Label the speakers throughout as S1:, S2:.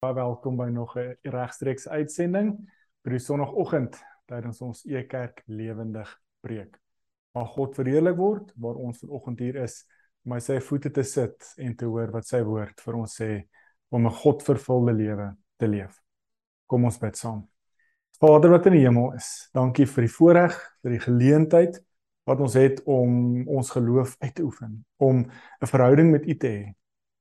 S1: Baie welkom by nog 'n regstreeks uitsending by die Sondagoggend tydens ons Ekerk lewendig preek. Waar God verheerlik word, waar ons vanoggend hier is om sy voete te sit en te hoor wat sy woord vir ons sê om 'n Godvervulde lewe te leef. Kom ons bid saam. Vader wat in die hemel is, dankie vir die voorreg, vir die geleentheid wat ons het om ons geloof uit te oefen, om 'n verhouding met U te hê.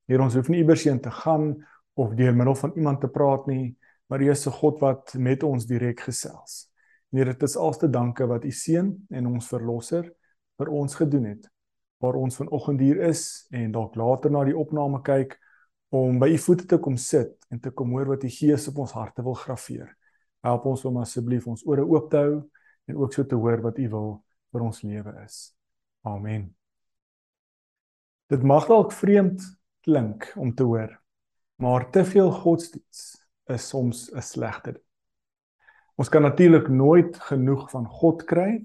S1: Hier ons hoef nie iewers heen te gaan of deur middel van iemand te praat nie, maar U is 'n God wat met ons direk gesels. Here, dit is alste danke wat U seun en ons verlosser vir ons gedoen het. Waar ons vanoggend hier is en dalk later na die opname kyk om by U voete te kom sit en te kom hoor wat U Gees op ons harte wil graweer. Help ons om asseblief ons ore oop te hou en ook so te hoor wat U wil vir ons lewe is. Amen. Dit mag dalk vreemd klink om te hoor Maar te veel godsdiens is soms 'n slegte ding. Ons kan natuurlik nooit genoeg van God kry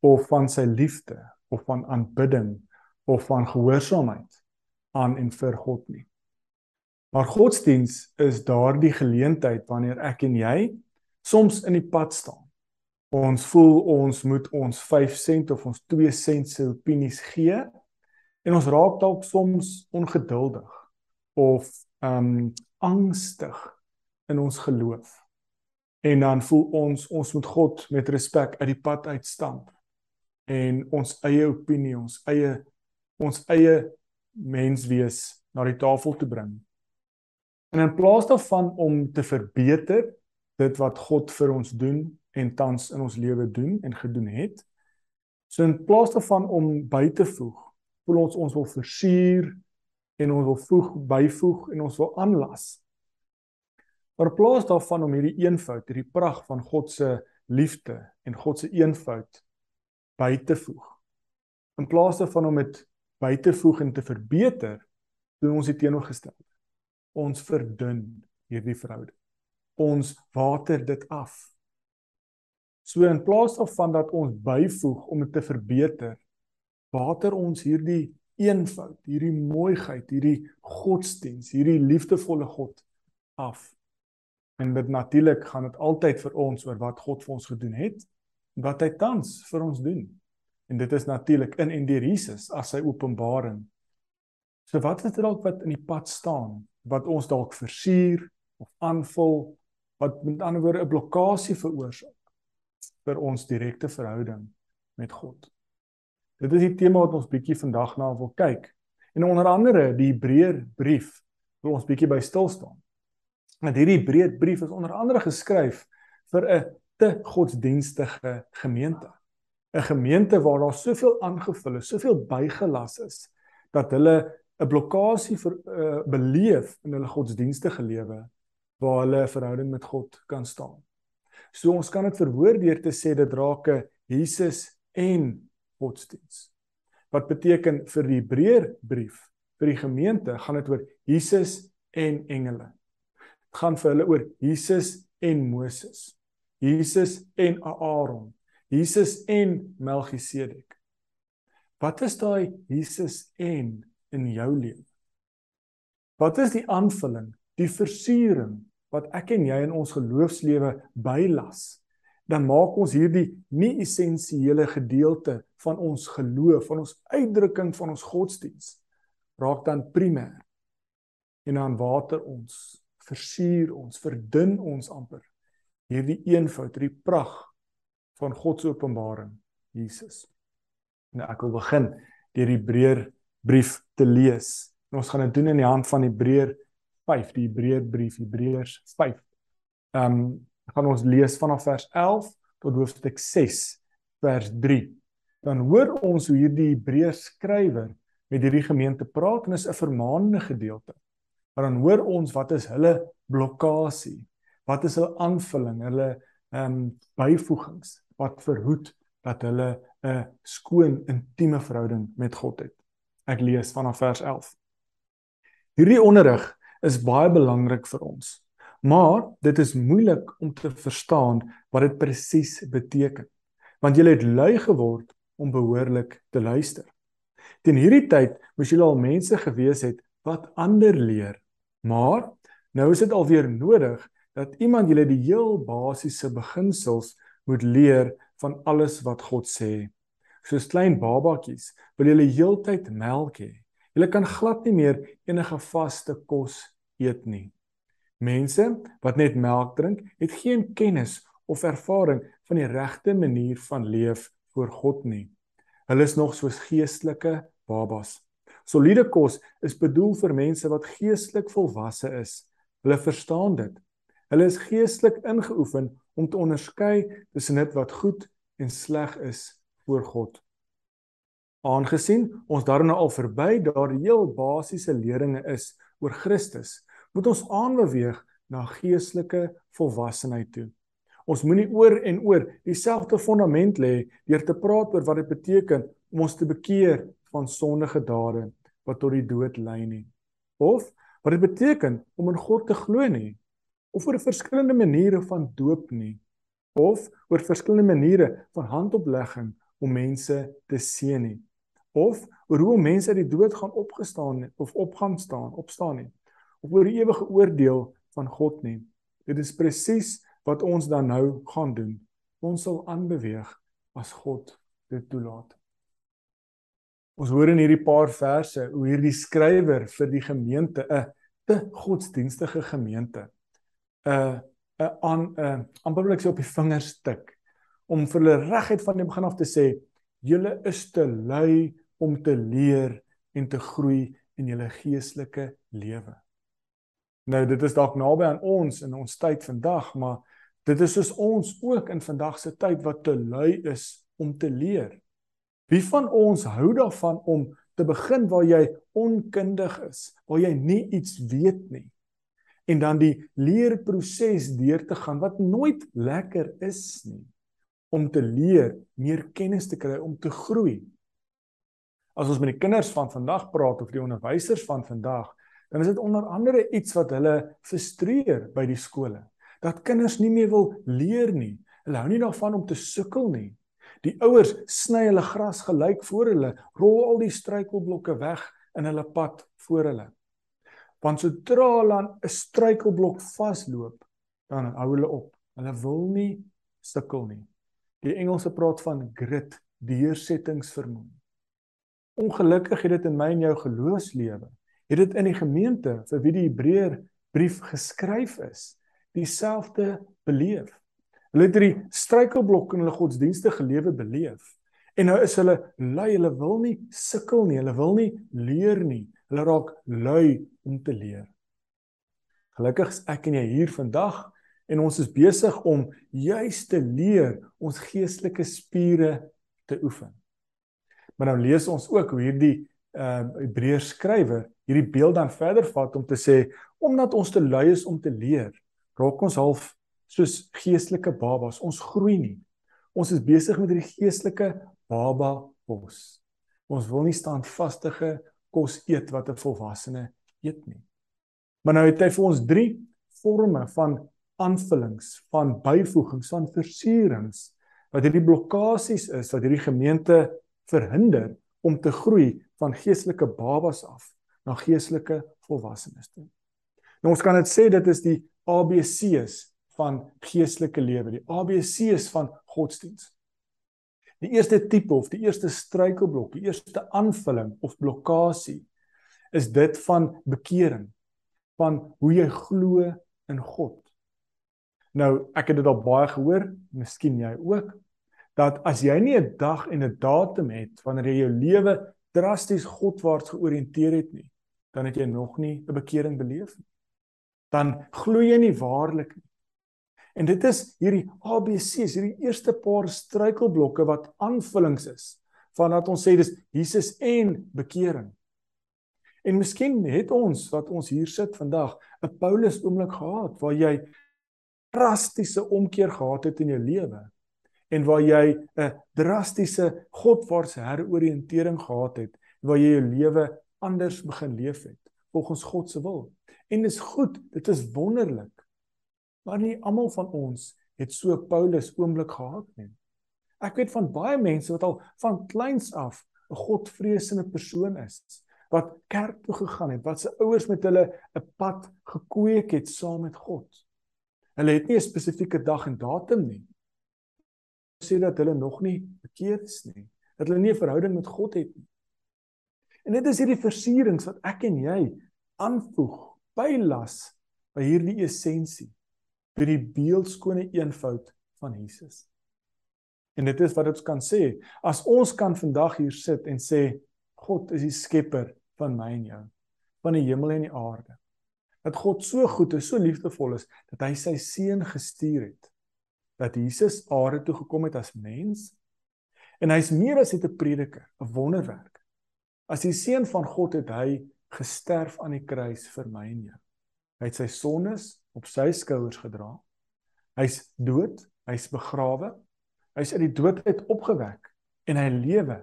S1: of van sy liefde of van aanbidding of van gehoorsaamheid aan en vir God nie. Maar godsdiens is daardie geleentheid wanneer ek en jy soms in die pad staan. Ons voel ons moet ons 5 sent of ons 2 sent se opinies gee en ons raak dalk soms ongeduldig of um angstig in ons geloof. En dan voel ons ons moet God met respek uit die pad uitstamp en ons eie opinie, ons eie ons eie menswees na die tafel te bring. En in plaas daarvan om te verbeter dit wat God vir ons doen en tans in ons lewe doen en gedoen het, so in plaas daarvan om by te voeg, voel ons ons wil versier en ons wil voeg byvoeg en ons wil aanlas. Maar in plaas daarvan om hierdie eenvoud, hierdie pragt van God se liefde en God se eenvoud by te voeg. In plaas daarvan om dit by te voeg en te verbeter, doen ons die teenoorgestelde. Ons verdun hierdie verhouding. Ons water dit af. So in plaas daarvan dat ons byvoeg om dit te verbeter, water ons hierdie eenvoud, hierdie mooiheid, hierdie godsdiens, hierdie liefdevolle God af. En dit natuurlik gaan dit altyd vir ons oor wat God vir ons gedoen het en wat hy tans vir ons doen. En dit is natuurlik in en deur Jesus as sy openbaring. So wat is dit dalk wat in die pad staan wat ons dalk versuur of aanvul wat met ander woorde 'n blokkade veroorsaak vir ons direkte verhouding met God. Dit is die tema wat ons bietjie vandag na wil kyk. En onder andere die Hebreër brief wil ons bietjie by stil staan. Want hierdie Hebreër brief is onder andere geskryf vir 'n te godsdienstige gemeente. 'n Gemeente waar daar soveel aangevul is, soveel bygelas is dat hulle 'n blokkade vir uh, beleef in hulle godsdienstige lewe waar hulle 'n verhouding met God kan staan. So ons kan dit verwoord deur te sê dit raak Jesus en godsdiens. Wat beteken vir die Hebreër brief, vir die gemeente, gaan dit oor Jesus en engele. Dit gaan vir hulle oor Jesus en Moses. Jesus en Aaron. Jesus en Melchisedek. Wat is daai Jesus en in jou lewe? Wat is die aanvulling, die versiering wat ek en jy in ons geloofslewe bylas? Dan maak ons hierdie nie essensiële gedeelte van ons geloof, van ons uitdrukking van ons godsdiens raak dan primêr. En dan water ons, versuur ons, verdun ons amper hierdie eenvoud, hierdie pragt van God se openbaring, Jesus. Nou ek wil begin deur die Hebreër brief te lees. En ons gaan dit doen in die hand van Hebreër 5, die Hebreër brief, Hebreërs 5. Ehm um, gaan ons lees vanaf vers 11 tot hoofstuk 6 vers 3. Dan hoor ons hoe hierdie Hebreërs skrywer met hierdie gemeente praat en is 'n vermaande gedeelte. Maar dan hoor ons wat is hulle blokkade? Wat is hulle aanvulling, hulle ehm um, byvoegings wat verhoed dat hulle 'n skoon intieme verhouding met God het. Ek lees vanaf vers 11. Hierdie onderrig is baie belangrik vir ons Maar dit is moeilik om te verstaan wat dit presies beteken. Want julle het lui geword om behoorlik te luister. Teen hierdie tyd moes julle al mense gewees het wat ander leer. Maar Nou is dit alweer nodig dat iemand julle die heel basiese beginsels moet leer van alles wat God sê. Soos klein babatjies wil julle heeltyd melk hê. Julle kan glad nie meer enige vaste kos eet nie. Mense wat net melk drink, het geen kennis of ervaring van die regte manier van leef voor God nie. Hulle is nog soos geestelike babas. Soliede kos is bedoel vir mense wat geestelik volwasse is. Hulle verstaan dit. Hulle is geestelik ingeoefen om te onderskei tussen dit wat goed en sleg is voor God. Aangesien ons daarna al verby daardie heel basiese leringe is oor Christus, moet ons aanbeweeg na geestelike volwassenheid toe. Ons moenie oor en oor dieselfde fondament lê deur te praat oor wat dit beteken om ons te bekeer van sondige dade wat tot die dood lei nie. Of wat dit beteken om in God te glo nie. Of oor verskillende maniere van doop nie. Of oor verskillende maniere van handoplegging om mense te seën nie. Of oor hoe mense uit die dood gaan opgestaan of opgaan staan, opstaan nie. Of oor die ewige oordeel van God nie. Dit is presies wat ons dan nou gaan doen. Ons sal aanbeweeg as God dit toelaat. Ons hoor in hierdie paar verse hoe hierdie skrywer vir die gemeente 'n te godsdienstige gemeente 'n 'n aan 'n amperlik so op die vingers tik om vir hulle regheid van die begin af te sê julle is te lui om te leer en te groei in julle geestelike lewe. Nou dit is dalk naby aan ons in ons tyd vandag, maar dit is soos ons ook in vandag se tyd wat te lui is om te leer. Wie van ons hou daarvan om te begin waar jy onkundig is, waar jy nie iets weet nie en dan die leerproses deur te gaan wat nooit lekker is nie om te leer, meer kennis te kry, om te groei. As ons met die kinders van vandag praat of die onderwysers van vandag, dan is dit onder andere iets wat hulle frustreer by die skole. Dat kinders nie meer wil leer nie. Hulle hou nie daarvan om te sukkel nie. Die ouers sny hulle gras gelyk voor hulle, rol al die struikelblokke weg in hulle pad voor hulle. Want sodra hulle 'n struikelblok vasloop, dan hou hulle op. Hulle wil nie sukkel nie. Die Engelse praat van grit, deursettingsvermoë. Ongelukkig het dit in my en jou geloofslewe, het dit in die gemeente vir wie die Hebreër brief geskryf is, dieselfde beleef. Hulle het hierdie struikelblok in hulle godsdienstige lewe beleef. En nou is hulle lui, hulle wil nie sukkel nie, hulle wil nie leer nie. Hulle raak lui om te leer. Gelukkig is ek en jy hier vandag en ons is besig om juis te leer ons geestelike spiere te oefen. Maar nou lees ons ook hoe hierdie ehm uh, Hebreërs skrywer hierdie beeld dan verder vat om te sê omdat ons te lui is om te leer, raak ons half soos geestelike babas. Ons groei nie. Ons is besig met hierdie geestelike baba kos. Ons wil nie staan vastige kos eet wat 'n volwassene eet nie. Maar nou het hy vir ons drie forme van aanvullings, van byvoegings, van versierings wat hierdie blokkades is wat hierdie gemeente verhinder om te groei van geestelike babas af na geestelike volwassenes toe. Nou ons kan dit sê dit is die ABC's van geestelike lewe, die ABC's van godsdiens. Die eerste tipe of die eerste struikelblok, die eerste aanvulling of blokkade is dit van bekering, van hoe jy glo in God. Nou, ek het dit al baie gehoor, miskien jy ook, dat as jy nie 'n dag en 'n datum het wanneer jy jou lewe drasties Godwaarts georiënteer het nie, dan het jy nog nie 'n bekering beleef nie. Dan glo jy nie waarlik nie. En dit is hierdie ABC's, hierdie eerste paar struikelblokke wat aanvullings is vandat ons sê dis Jesus en bekering. En miskien het ons wat ons hier sit vandag 'n Paulus oomblik gehad waar jy drastiese omkeer gehad het in jou lewe en waar jy 'n drastiese Godwaartse heroriëntering gehad het waar jy jou lewe anders begin leef het volgens God se wil. En dis goed, dit is wonderlik. Maar nie almal van ons het so Paulus oomblik gehad nie. Ek weet van baie mense wat al van kleins af 'n godvreesende persoon is, wat kerk toe gegaan het, wat se ouers met hulle 'n pad gekweek het saam met God. Hulle het nie 'n spesifieke dag en datum nie. Sê dat hulle nog nie bekeer is nie, dat hulle nie 'n verhouding met God het nie. En dit is hierdie versierings wat ek en jy aanvoeg, bylas by hierdie essensie, by die beeldskone eenvoud van Jesus. En dit is wat ons kan sê, as ons kan vandag hier sit en sê God is die skepper van my en jou, van die hemel en die aarde. Dat God so goed is, so liefdevol is dat hy sy seun gestuur het. Dat Jesus aarde toe gekom het as mens en hy's meer as net 'n prediker, 'n wonderwerk. As die seun van God het hy gesterf aan die kruis vir my en jou. Hy het sy sondes op sy skouers gedra. Hy's dood, hy's begrawe, Hy's uit die dood uit opgewek en hy lewe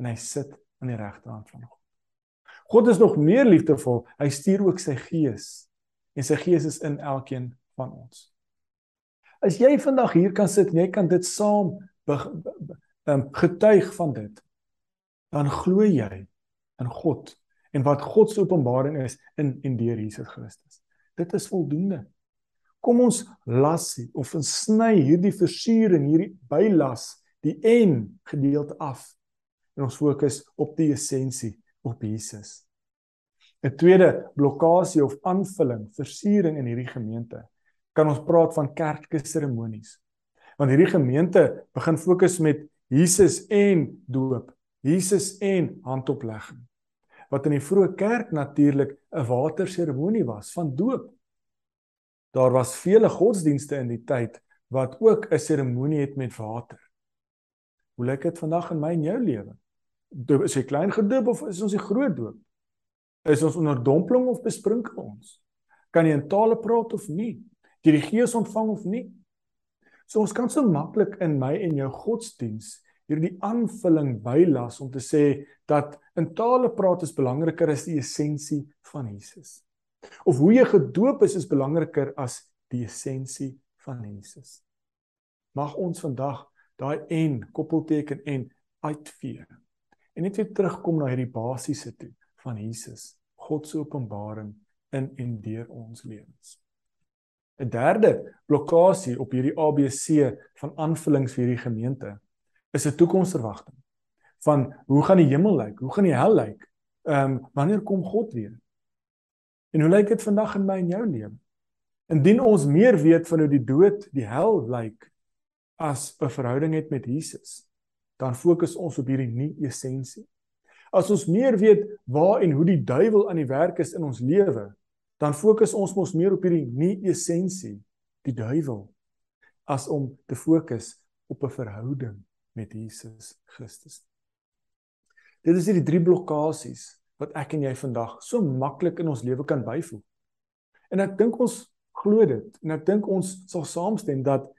S1: en hy sit aan die regterhand van God. God is nog meer liefdevol. Hy stuur ook sy gees en sy gees is in elkeen van ons. As jy vandag hier kan sit en jy kan dit saam um, getuig van dit, dan glo jy in God en wat God se openbaring is in en deur Jesus Christus. Dit is voldoende. Kom ons las of ons sny hierdie versiering, hierdie bylas, die en gedeelte af en ons fokus op die essensie op Jesus. 'n Tweede blokkade of aanvulling, versiering in hierdie gemeente. Kan ons praat van kerkseremonies. Want hierdie gemeente begin fokus met Jesus en doop, Jesus en handoplegging. Wat in die vroeë kerk natuurlik 'n waterseremonie was van doop. Daar was vele godsdienste in die tyd wat ook 'n seremonie het met water. Hoe lyk dit vandag in my en jou lewe? Is jy klein gedoop of is ons die groot doop? Is ons onder dompeling of besprinkel ons? Kan jy in tale praat of nie? Jy die Gees ontvang of nie? So ons kan so maklik in my en jou godsdiens hierdie aanvulling bylas om te sê dat in tale praat is belangriker as die essensie van Jesus. Of hoe jy gedoop is is belangriker as die essensie van Jesus. Mag ons vandag daai en koppelteken en uitvee. En net weer terugkom na hierdie basiese toe van Jesus, God se openbaring in en deur ons lewens. 'n Derde blokkade op hierdie ABC van aanvullings vir hierdie gemeente is 'n toekomsverwagting van hoe gaan die hemel lyk? Hoe gaan die hel lyk? Ehm um, wanneer kom God weer? En hoe lyk dit vandag in my en jou lewe? Indien ons meer weet van hoe die dood, die hel lyk as 'n verhouding het met Jesus, dan fokus ons op hierdie nuwe essensie. As ons meer weet waar en hoe die duiwel aan die werk is in ons lewe, dan fokus ons mos meer op hierdie nuwe essensie, die duiwel, as om te fokus op 'n verhouding met Jesus Christus. Dit is hierdie drie blokkades wat ek en jy vandag so maklik in ons lewe kan byvoeg. En ek dink ons glo dit en ek dink ons sal saamstem dat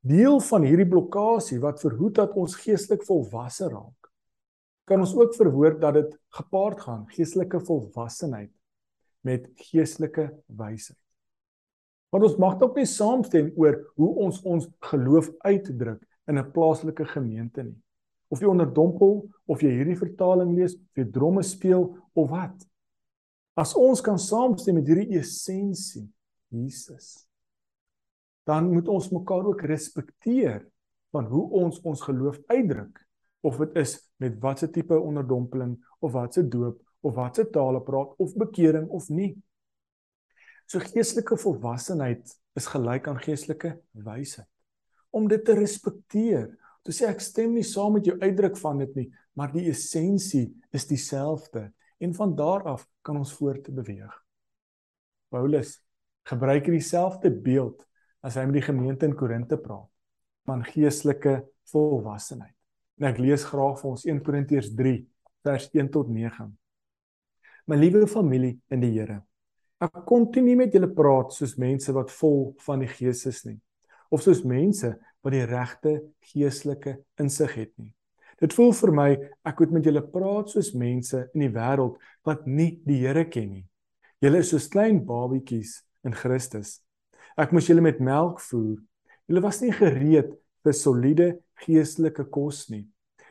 S1: deel van hierdie blokkade wat verhoed dat ons geestelik volwasse raak kan ons ook verwoord dat dit gepaard gaan geestelike volwassenheid met geestelike wysheid. Want ons mag dalk nie saamstem oor hoe ons ons geloof uitdruk in 'n plaaslike gemeente nie of jy onderdompel of jy hierdie vertaling lees, of jy dromme speel of wat. As ons kan saamstem met hierdie essensie Jesus, dan moet ons mekaar ook respekteer van hoe ons ons geloof uitdruk of dit is met watse tipe onderdompeling of watse doop of watse tale praat of bekering of nie. So geestelike volwassenheid is gelyk aan geestelike wysheid. Om dit te respekteer, Toe sê ek stem nie saam met jou uitdruk van dit nie, maar die essensie is dieselfde en van daar af kan ons voort beweeg. Paulus gebruik dieselfde beeld as hy met die gemeente in Korinte praat van geestelike volwassenheid. En ek lees graag vir ons 1 Korintiërs 3 vers 1 tot 9. My liewe familie in die Here, ek kon nie met julle praat soos mense wat vol van die Gees is nie, of soos mense wat die regte geestelike insig het nie. Dit voel vir my ek moet met julle praat soos mense in die wêreld wat nie die Here ken nie. Julle is soos klein babietjies in Christus. Ek moes julle met melk voer. Julle was nie gereed vir soliede geestelike kos nie.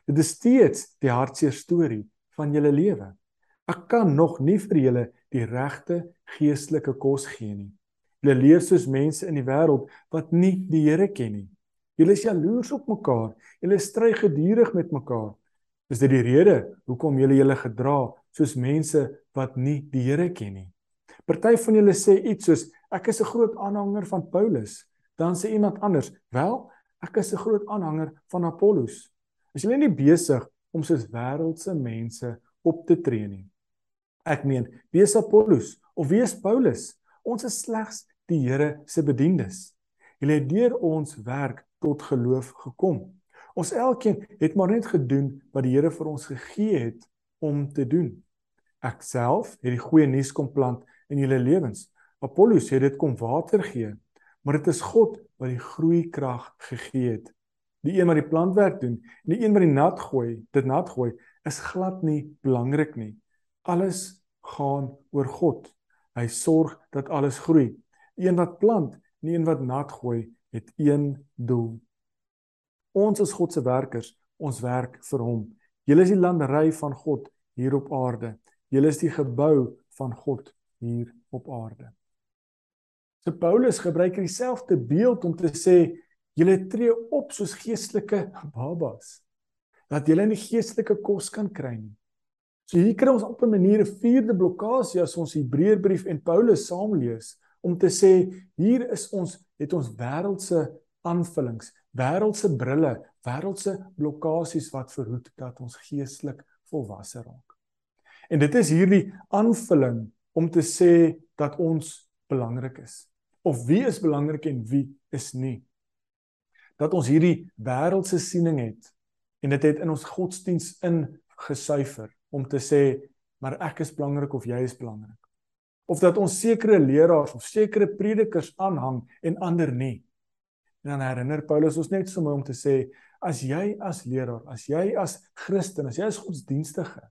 S1: Dit is steeds die hartseer storie van julle lewe. Ek kan nog nie vir julle die regte geestelike kos gee nie. Julle leef soos mense in die wêreld wat nie die Here ken nie. Julle is jaloers op mekaar. Julle stry gedurig met mekaar. Is dit die rede hoekom julle julle gedra soos mense wat nie die Here ken nie? Party van julle sê iets soos ek is 'n groot aanhanger van Paulus. Dan sê iemand anders, "Wel, ek is 'n groot aanhanger van Apollos." Is julle nie besig om soos wêreldse mense op te tree nie? Ek meen, wie is Apollos of wie is Paulus? Ons is slegs die Here se bediendes. Hulle het deur ons werk tot geloof gekom. Ons elkeen het maar net gedoen wat die Here vir ons gegee het om te doen. Ek self het die goeie nuus kom plant in julle lewens. Apollos het dit kom water gee, maar dit is God wat die groei krag gegee het. Die een wat die plantwerk doen, en die een wat die nat gooi, dit nat gooi, is glad nie belangrik nie. Alles gaan oor God. Hy sorg dat alles groei. Een wat plant, nie een wat nat gooi, het een doel. Ons is God se werkers, ons werk vir hom. Julle is die landery van God hier op aarde. Julle is die gebou van God hier op aarde. So Paulus gebruik dieselfde beeld om te sê julle tree op soos geestelike babas dat julle nie geestelike kos kan kry nie. So hier kry ons op 'n manier 'n vierde blokkade as ons Hebreërbrief en Paulus saam lees om te sê hier is ons het ons wêreldse aanvullings, wêreldse brille, wêreldse blokkades wat verhoed dat ons geestelik volwasse raak. En dit is hierdie aanvulling om te sê dat ons belangrik is. Of wie is belangrik en wie is nie. Dat ons hierdie wêreldse siening het en dit het in ons godsdiens ingesuiver om te sê maar ek is belangrik of jy is belangrik. Of dat ons sekere leraars of sekere predikers aanhang en ander nie. En dan herinner Paulus ons net sommer om te sê as jy as leraar, as jy as Christen, as jy as godsdienstige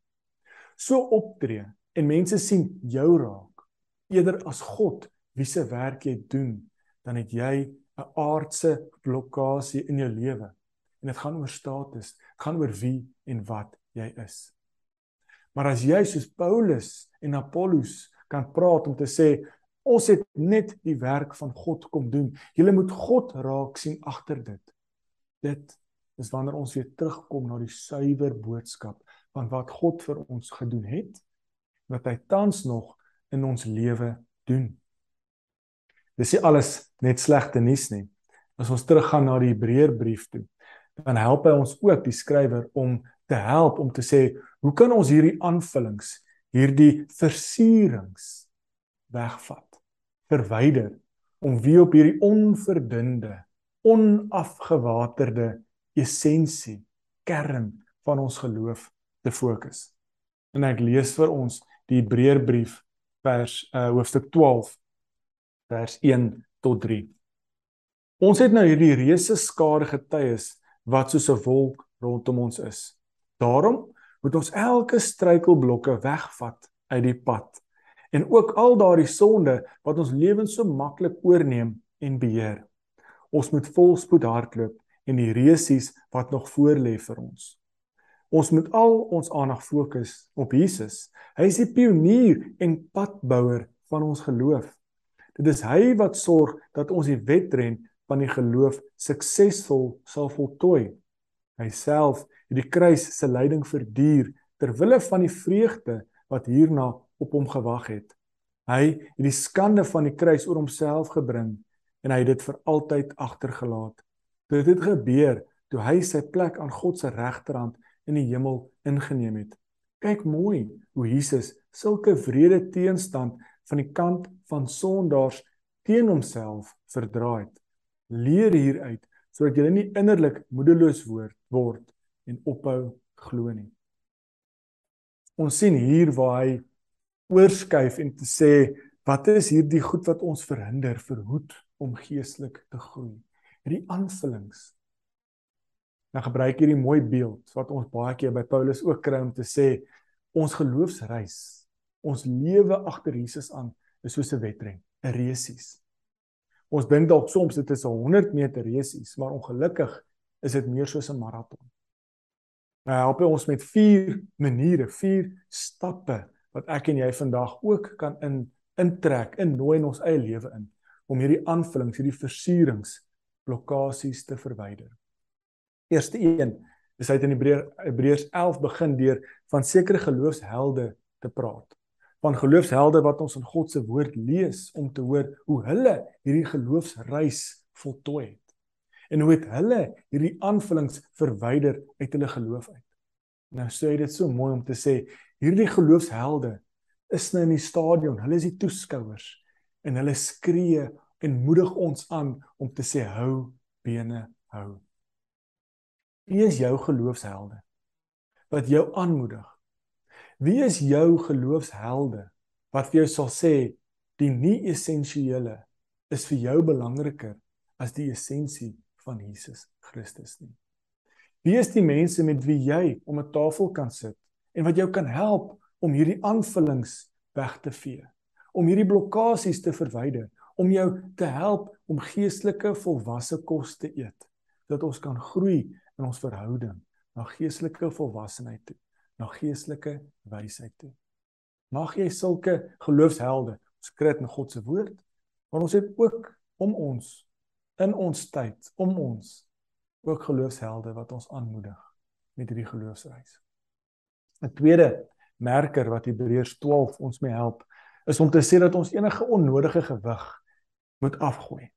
S1: so optree en mense sien jou raak eerder as God wie se werk jy doen dan het jy 'n aardse blokkade in jou lewe en dit gaan oor status gaan oor wie en wat jy is maar as jy soos Paulus en Apollos kan praat om te sê ons het net die werk van God kom doen jy moet God raak sien agter dit dit is wanneer ons weer terugkom na die suiwer boodskap van wat God vir ons gedoen het wat hy tans nog in ons lewe doen. Dis nie alles net slegte nuus nie. As ons teruggaan na die Hebreërbrief toe, dan help hy ons ook die skrywer om te help om te sê, hoe kan ons hierdie aanvullings, hierdie versierings wegvat, verwyder om weer op hierdie onverdunde, onafgewaterde essensie, kern van ons geloof te fokus. En ek lees vir ons die Hebreërbrief vers uh hoofstuk 12 vers 1 tot 3. Ons het nou hierdie reuse skare getuies wat soos 'n wolk rondom ons is. Daarom moet ons elke struikelblokke wegvat uit die pad en ook al daardie sonde wat ons lewens so maklik oorneem en beheer. Ons moet volspoed hardloop en die reusies wat nog voorlê vir ons. Ons moet al ons aandag fokus op Jesus. Hy is die pionier en padbouer van ons geloof. Dit is hy wat sorg dat ons die wedren van die geloof suksesvol sal voltooi. Hy self het die kruis se lyding verduur ter wille van die vreugde wat hierna op hom gewag het. Hy het die skande van die kruis oor homself gebring en hy het dit vir altyd agtergelaat. Dit het gebeur toe hy sy plek aan God se regterhand in die hemel ingeneem het. Kyk mooi hoe Jesus sulke wrede teenstand van die kant van sondaars teen homself verdra het. Leer hieruit sodat jy nie innerlik moedeloos word word en ophou glo nie. Ons sien hier waar hy oorskuif en te sê wat is hierdie goed wat ons verhinder verhoed om geestelik te groei. Hierdie aanvullings dan gebruik hierdie mooi beeld wat ons baie keer by Paulus ook kry om te sê ons geloofsreis, ons lewe agter Jesus aan is soos 'n wedren, 'n resies. Ons dink dalk soms dit is 'n 100 meter resies, maar ongelukkig is dit meer soos 'n maraton. Nou help hy ons met vier maniere, vier stappe wat ek en jy vandag ook kan in intrek, innooi in ons eie lewe in om hierdie aanvullings, hierdie versierings, blokkades te verwyder. Eerste een is hy in Hebreërs 11 begin deur van sekere geloofshelde te praat. Van geloofshelde wat ons in God se woord lees om te hoor hoe hulle hierdie geloofsreis voltooi het. En hoe het hulle hierdie aanvullings verwyder uit hulle geloof uit. Nou sê dit so mooi om te sê hierdie geloofshelde is nou in die stadion, hulle is die toeskouers en hulle skree en moedig ons aan om te sê hou bene hou. Wie is jou geloofshelde? Wat jou aanmoedig? Wie is jou geloofshelde wat vir jou sal sê die nie essensiële is vir jou belangriker as die essensie van Jesus Christus nie? Wie is die mense met wie jy om 'n tafel kan sit en wat jou kan help om hierdie aanvullings weg te vee, om hierdie blokkades te verwyder, om jou te help om geestelike volwasse kos te eet, dat ons kan groei in ons verhouding na geestelike volwassenheid toe, na geestelike wysheid toe. Mag jy sulke geloofshelde skryf in God se woord, maar ons het ook om ons in ons tyd om ons ook geloofshelde wat ons aanmoedig met hierdie geloofsreis. 'n Tweede merker wat Hebreërs 12 ons mee help is om te sê dat ons enige onnodige gewig moet afgooi.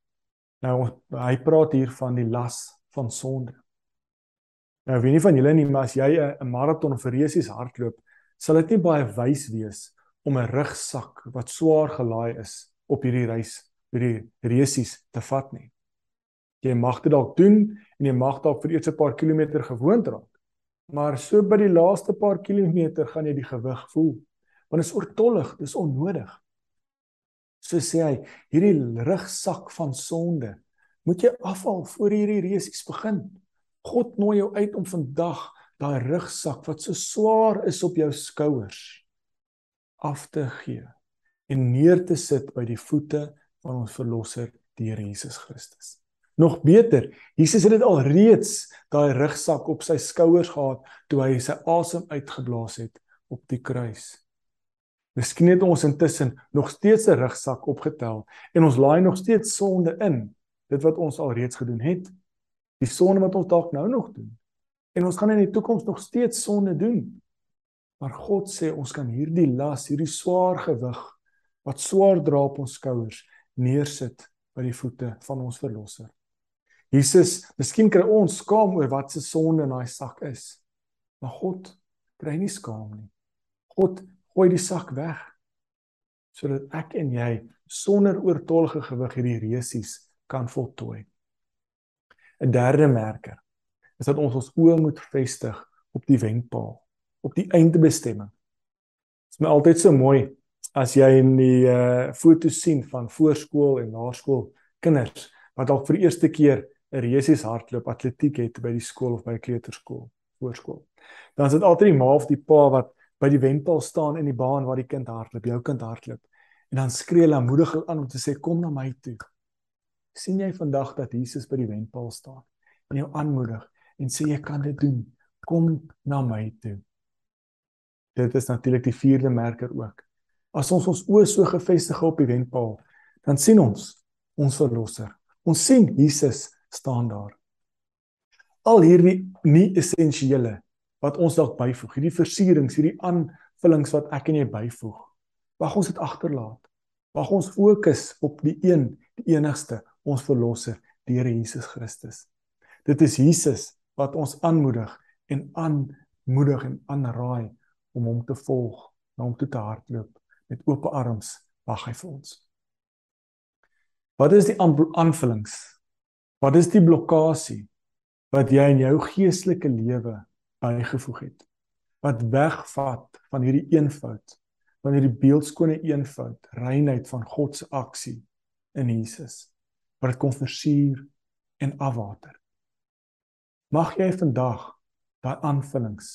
S1: Nou hy praat hier van die las van sonde. Nou weet nie van julle nie, maar as jy 'n maraton of 'n resies hardloop, sal dit nie baie wys wees om 'n rugsak wat swaar gelaai is op hierdie reis, hierdie resies te vat nie. Jy mag dit dalk doen en jy mag dalk vir eers 'n paar kilometer gewoond raak. Maar so by die laaste paar kilometer gaan jy die gewig voel. Want dit is oortollig, dis onnodig. So sê hy, hierdie rugsak van sonde moet jy afhaal voor hierdie resies begin. God nooi jou uit om vandag daai rugsak wat so swaar is op jou skouers af te gee en neer te sit by die voete van ons verlosser deur Jesus Christus. Nog beter, Jesus het dit al reeds daai rugsak op sy skouers gehad toe hy sy asem uitgeblaas het op die kruis. Miskien het ons intussen nog steeds 'n rugsak opgetel en ons laai nog steeds sonde in, dit wat ons al reeds gedoen het die sonde wat ons dalk nou nog doen. En ons gaan in die toekoms nog steeds sonde doen. Maar God sê ons kan hierdie las, hierdie swaar gewig wat swaar dra op ons skouers neersit by die voete van ons verlosser. Jesus, miskien kry ons skaam oor wat se sonde in daai sak is. Maar God kry nie skaam nie. God gooi die sak weg sodat ek en jy sonder oortollige gewig hierdie resies kan voltooi. 'n derde merker is dat ons ons oë moet vestig op die wenpaal, op die eindbestemming. Dit is my altyd so mooi as jy in die uh foto's sien van voorskool en laerskool kinders wat dalk vir die eerste keer 'n resies hardloop atletiek het by die skool of by kleuterskool, voorskool. Dan is dit altyd die ma of die pa wat by die wenpaal staan in die baan waar die kind hardloop, jou kind hardloop. En dan skree hulle moedig aan om te sê kom na my toe sien jy vandag dat Jesus by die wenpaal staan en jou aanmoedig en sê jy kan dit doen. Kom na my toe. Dit is natuurlik die vierde merker ook. As ons ons oë so gefestig op die wenpaal, dan sien ons ons verlosser. Ons sien Jesus staan daar. Al hierdie nie essensiële wat ons dalk byvoeg, hierdie versierings, hierdie aanvullings wat ek en jy byvoeg. Mag ons dit agterlaat. Mag ons fokus op die een, die enigste ons verlosser, die Here Jesus Christus. Dit is Jesus wat ons aanmoedig en aanmoedig en aanraai om hom te volg, na hom toe te hardloop met oop arms wag hy vir ons. Wat is die aanvullings? Wat is die blokkade wat jy in jou geestelike lewe bygevoeg het? Wat wegvat van hierdie eenvoud, van hierdie beeldskone eenvoud, reinheid van God se aksie in Jesus? Wat dit kom versuur en afwater. Mag jy vandag daai aanvullings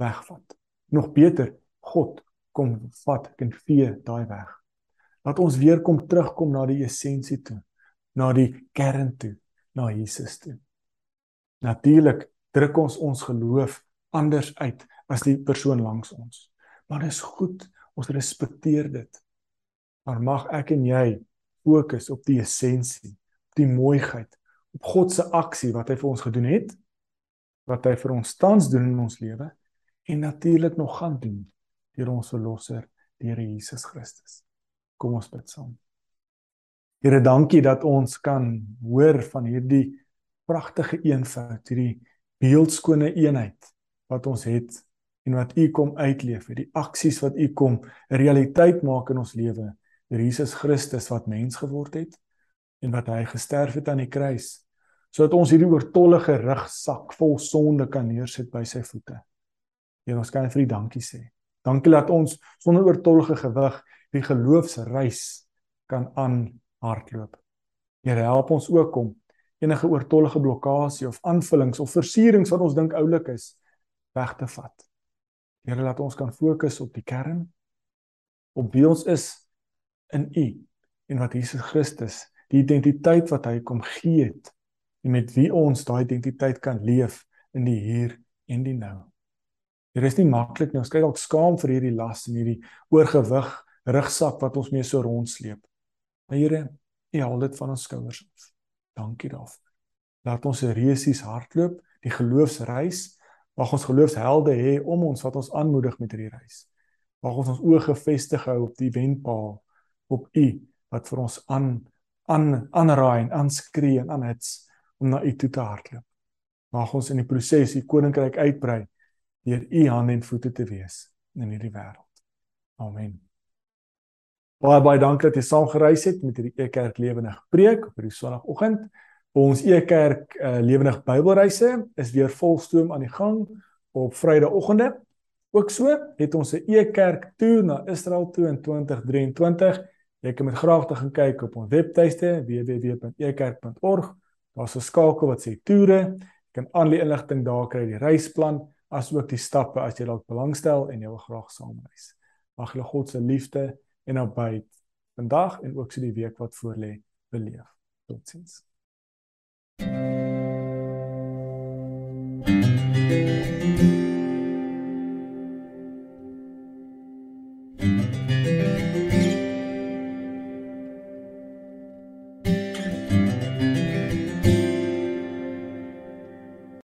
S1: wegvat. Nog beter, God kom vat en vee daai weg. Laat ons weer kom terugkom na die essensie toe, na die kern toe, na Jesus toe. Natuurlik druk ons ons geloof anders uit as die persoon langs ons. Maar dit is goed Ons respekteer dit. Maar mag ek en jy fokus op die essensie, op die mooiheid, op God se aksie wat hy vir ons gedoen het, wat hy vir ons tans doen in ons lewe en natuurlik nog gaan doen deur ons verlosser, die Here Jesus Christus. Kom ons bid saam. Here, dankie dat ons kan hoor van hierdie pragtige eenvoud, hierdie beeldskone eenheid wat ons het en wat U kom uitleef, die aksies wat U kom 'n realiteit maak in ons lewe. Deur Jesus Christus wat mens geword het en wat hy gesterf het aan die kruis sodat ons hierdie oortollige rugsak vol sonde kan neersit by sy voete. Here, ons kan vir U dankie sê. Dankie dat ons sonder oortollige gewig die geloofsreis kan aanhardloop. Here, help ons ook om enige oortollige blokkade of aanvullings of versierings wat ons dink oulik is weg te vat. Here, laat ons kan fokus op die kern op wie ons is in U en wat Jesus Christus, die identiteit wat hy kom gee het en met wie ons daai identiteit kan leef in die hier en die nou. Dit is nie maklik nie. Ons kyk dalk skaam vir hierdie las en hierdie oorgewig rugsak wat ons mee so rondsleep. Maar Here, U haal dit van ons skouers af. Dankie daarvoor. Laat ons reusies hardloop, die geloofsreis. Mag ons geloofshelde hê om ons wat ons aanmoedig met hierdie reis. Mag ons ons oë gefestig hou op die wenpaal, op U wat vir ons aan aan aanraai en aanskree en aanhits om na U toe te hardloop. Mag ons in die proses U koninkryk uitbrei deur U hande en voete te wees in hierdie wêreld. Amen. Baie baie dankie dat jy saam gereis het met hierdie Ekerk Lewendig preek op hierdie Sondagoggend. Ons Ekerk uh, Lewendig Bybelreise is weer volstoom aan die gang op Vrydagoggende. Ook so het ons 'n Ekerk toer na Israel toe in 2023. Jy kan met graagte gaan kyk op ons webtuiste www.ekerk.org. Daar's 'n skakel wat sê toere. Jy kan al die inligting daar kry, die reisplan, asook die stappe as jy dalk belangstel en jy wil graag saamreis. Mag julle God se liefde en nabyheid vandag en ook so die week wat voorlê beleef. Totsiens. thank you